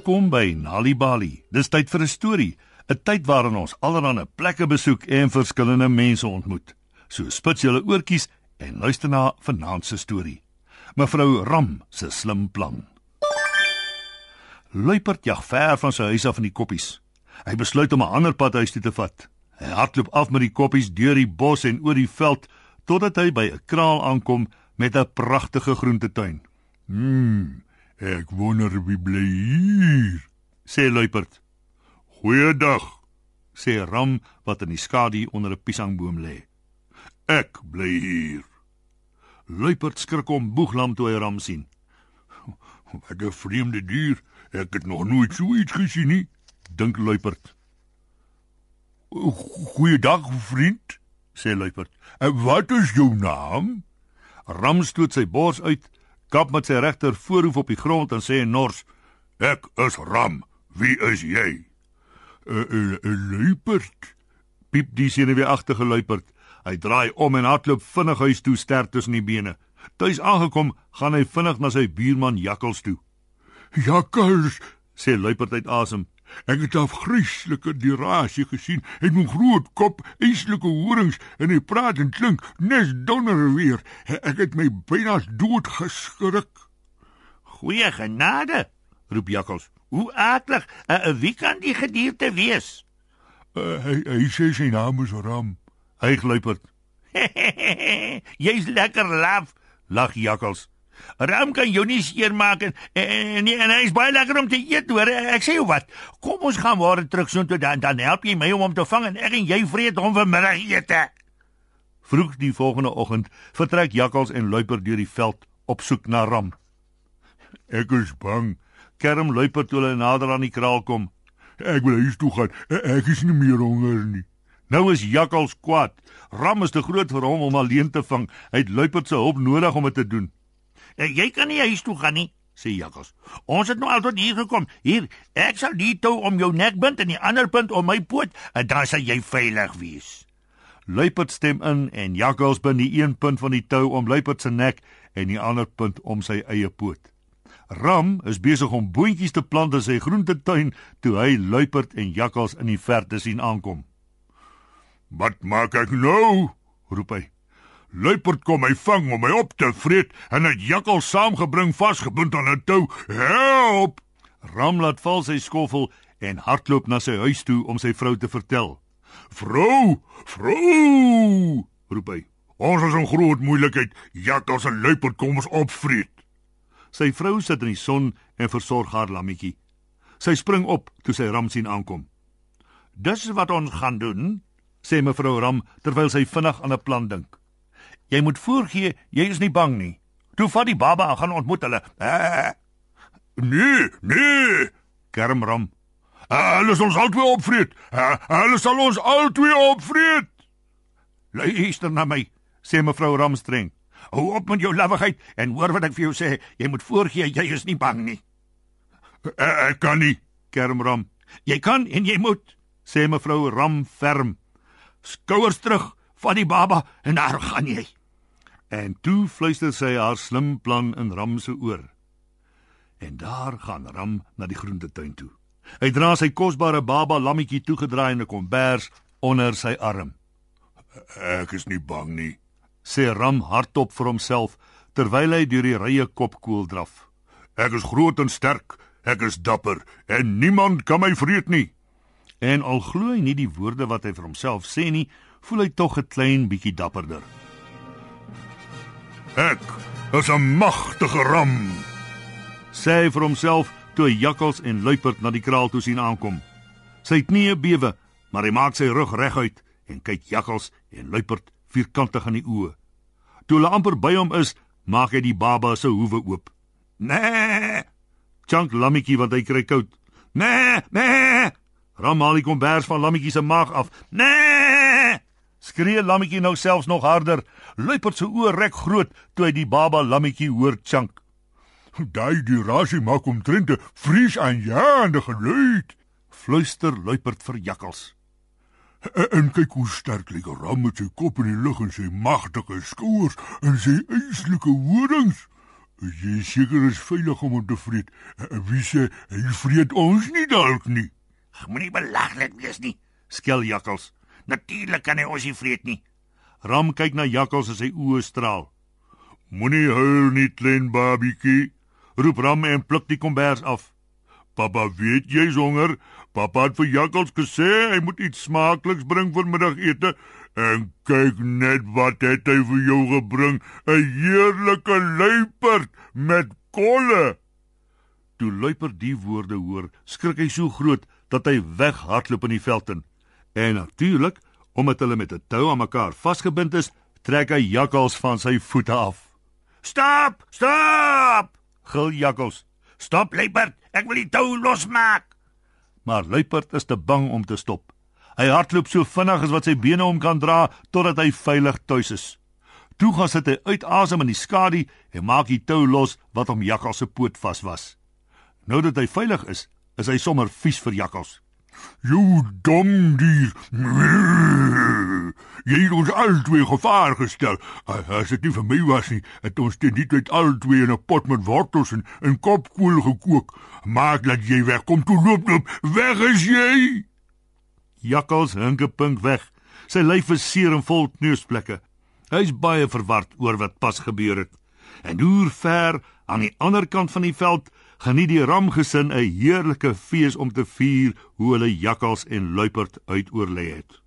Welkom by Nali Bali. Dis tyd vir 'n storie, 'n tyd waarin ons allerlei plekke besoek en verskillende mense ontmoet. So spits julle oortjies en luister na vanaand se storie. Mevrou Ram se slim plan. Luiperd jag ver van sy huis af in die koppies. Hy besluit om 'n ander pad huis toe te vat. Hy hardloop af met die koppies deur die bos en oor die veld totdat hy by 'n kraal aankom met 'n pragtige groentetuin. Hmm, ek wonder wie bly hier. Sê Luiperd. Goeiedag. Sê Ram wat in die skadu onder 'n piesangboom lê. Ek bly hier. Luiperd skrik om boeglam toe hy Ram sien. Wat 'n vreemde dier. Ek het nog nooit so iets gesien nie, dink Luiperd. Goeiedag, vriend, sê Luiperd. Wat is jou naam? Ram stoot sy bors uit, kap met sy regter voorhoof op die grond en sê nors: "Ek is Ram. Wie is jy?" 'n 'n luiperd. Piep die senuweeagtige luiperd. Hy draai om en hardloop vinnig huis toe sterk tussen die bene. Tuis aangekom, gaan hy vinnig na sy buurman Jakkals toe. "Jakkals," sê luiperd uit asem. Ek het 'n vreeslike dirasie gesien. Het 'n groot kop, eislike horings en hy praat en klink nes donder weer. Ek het my byna dood geskrik. Goeie genade, roep Jakkals. Hoe aardig. Uh, wie kan die gedierte wees? Uh, hy hy sê sy naam is Ram. Hy gluiperd. Jy's lekker laf, lag Jakkals. Ram kan jou nie seermaak en en, en hy's baie lekker om te eet hoor. Ek sê jou wat. Kom ons gaan waar terug so toe dan dan help jy my om hom te vang en ek en jy vreet hom vir middagete. Vroeg die volgende oggend vertrek Jakkals en Luiper deur die veld op soek na Ram. Ek is bang. Kerm Luiper toe hulle nader aan die kraal kom. Ek wil huis toe gaan. Ek is nie meer honger nie. Nou is Jakkals kwaad. Ram is te groot vir hom om alleen te vang. Hy het Luiper se hulp nodig om dit te doen. Ja, jy kan nie huis toe gaan nie, sê Jakkals. Ons het nou al tot hier gekom. Hier, ek sal die tou om jou nek bind en die ander punt om my poot, en dan sal jy veilig wees. Luiperd stem in en Jakkals bind die een punt van die tou om Luiperd se nek en die ander punt om sy eie poot. Ram is besig om boontjies te plant in sy groentetuin toe hy Luiperd en Jakkals in die verte sien aankom. "Wat maak ek nou?" roep hy. Luiperd kom my vang om my op te vreet en het jakkal saamgebring vasgebind aan 'n tou. Help! Ram laat val sy skoffel en hardloop na sy huis toe om sy vrou te vertel. "Vrou, vrou!" roep hy. "Ons is in groot moeilikheid. Jakkals en luiperd kom ons opvreet." Sy vrou sit in die son en versorg haar lammetjie. Sy spring op toe sy Ram sien aankom. "Dis wat ons gaan doen," sê mevrou Ram terwyl sy vinnig aan 'n plan dink. Jy moet voorgee jy is nie bang nie. Toe vat die baba en gaan ontmoet hulle. Ah, nee, nee, kermram. Ah, hulle sal ons albei opvreet. Ah, hulle sal ons albei opvreet. Luister na my, sê mevrou Ram streng. Hou op met jou lawwigheid en hoor wat ek vir jou sê. Jy moet voorgee jy is nie bang nie. Ek kan nie, kermram. Jy kan en jy moet, sê mevrou Ram ferm. Skouers terug, vat die baba en daar gaan jy. En toe fluister sy haar slim plan in Ram se oor. En daar gaan Ram na die groentetuin toe. Hy dra sy kosbare baba lammetjie toegedraai in 'n kombers onder sy arm. Ek is nie bang nie, sê Ram hardop vir homself terwyl hy deur die rye kopkoel draf. Ek is groot en sterk, ek is dapper en niemand kan my vreet nie. En al glo hy nie die woorde wat hy vir homself sê nie, voel hy tog 'n klein bietjie dapperder. Ek is 'n magtige ram, sê hy vir homself toe hy jakkals en luiperd na die kraal toe sien aankom. Sy knieë bewe, maar hy maak sy rug reguit en kyk jakkals en luiperd vierkantig in die oë. Toe hulle amper by hom is, maak hy die baba se hoewe oop. Nee! Chunk lammetjie wat hy kry koud. Nee, nee! Ram haal die kombers van lammetjie se maag af. Nee! Skree lammetjie nou selfs nog harder. Luiperd se oë rek groot toe hy die baba lammetjie hoor chunk. Daai die rasie maak omtrent 'n vries aanjaende geluid. Fluister luiperd vir jakkals. En, en kyk hoe sterk lê ram met sy kop in die lug en sy magtige skouers en sy eislike horings. Jy seker is veilig om hom te vreet. Wie sê hy vreet ons nie dalk nie? Moenie belaglik wees nie, skel Jakkals. Natuurlik kan hy ons nie vreet nie. Ram kyk na Jakkals en sy oë straal. Moenie huil nie, klein babietjie. Roep Ram en pluk die kombers af. Papa weet jy's honger. Papa het vir Jakkals gesê hy moet iets smaakliks bring vir middagete. En kyk net wat het hy vir jou gebring, 'n heerlike luiperd met kolle. Toe luiperd die woorde hoor, skrik hy so groot dat hy weghardloop in die veld in. En natuurlik, omdat hulle met 'n tou aan mekaar vasgebind is, trek hy jakkals van sy voete af. "Stop! Stop!" gil jakkals. "Stop, luiperd, ek wil die tou losmaak." Maar luiperd is te bang om te stop. Hy hardloop so vinnig as wat sy bene hom kan dra totdat hy veilig tuis is. Toe gaan sit hy uit asem in die skadu en maak die tou los wat hom jakkals se poot vas was. Nou dat hy veilig is, is hy sommer vies vir jakkals. "Jou dom dier. Jy het ons albei gevaar gestel. As dit nie vir my was nie, het ons dit nie met albei in 'n pot met wortels en 'n kopkoel gekook. Maak dat jy wegkom toe loop loop. Weg is jy." Jakkals hinke pink weg. Sy lyf is seer en vol kneusplekke. Hy's baie verward oor wat pas gebeur het. En deur ver aan die ander kant van die veld geniet die ramgesin 'n heerlike fees om te vier hoe hulle jakkals en luiperd uitoorlê het.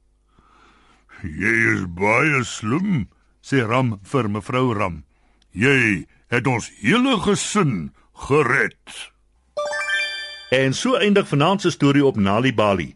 "Jy is baie slim," sê Ram vir mevrou Ram. "Jy het ons hele gesin gered." En so eindig vanaand se storie op Nali Bali.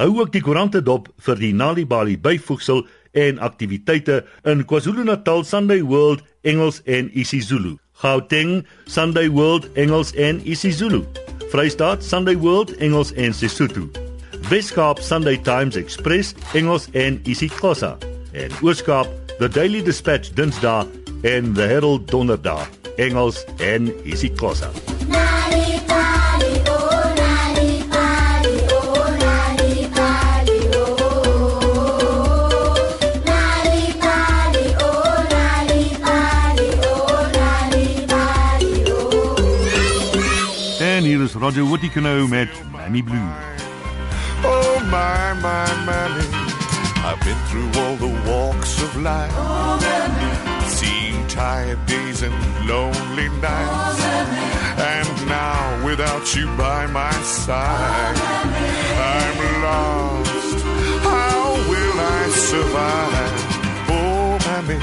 Hou ook die koerante dop vir die Nalibali byvoegsel en aktiwiteite in KwaZulu-Natal Sunday World Engels en isiZulu. Gauteng Sunday World Engels en isiZulu. Vrystaat Sunday World Engels en Sesotho. Weskaap Sunday Times Express Engels en isiXhosa. En Ooskaap The Daily Dispatch Dinsdae en The Herald Donderdae Engels en isiXhosa. Hier is Roger Whittaker met Mammy Blue. Oh my, my, mammy, I've been through all the walks of life. Seen tired days and lonely nights. And now, without you by my side, I'm lost. How will I survive? Oh, mammy,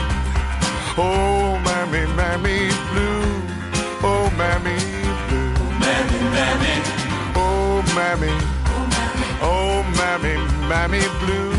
oh, mammy, blue.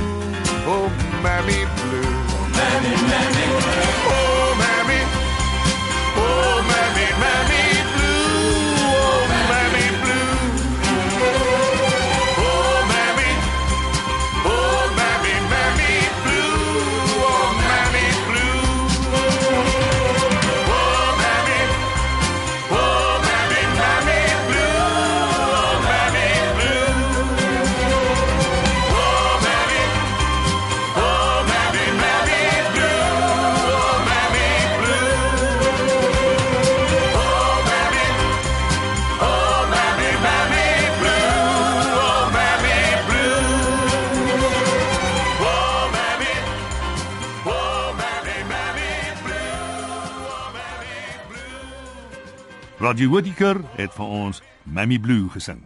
Roger Whittaker het vir ons Mammy Blue gesing.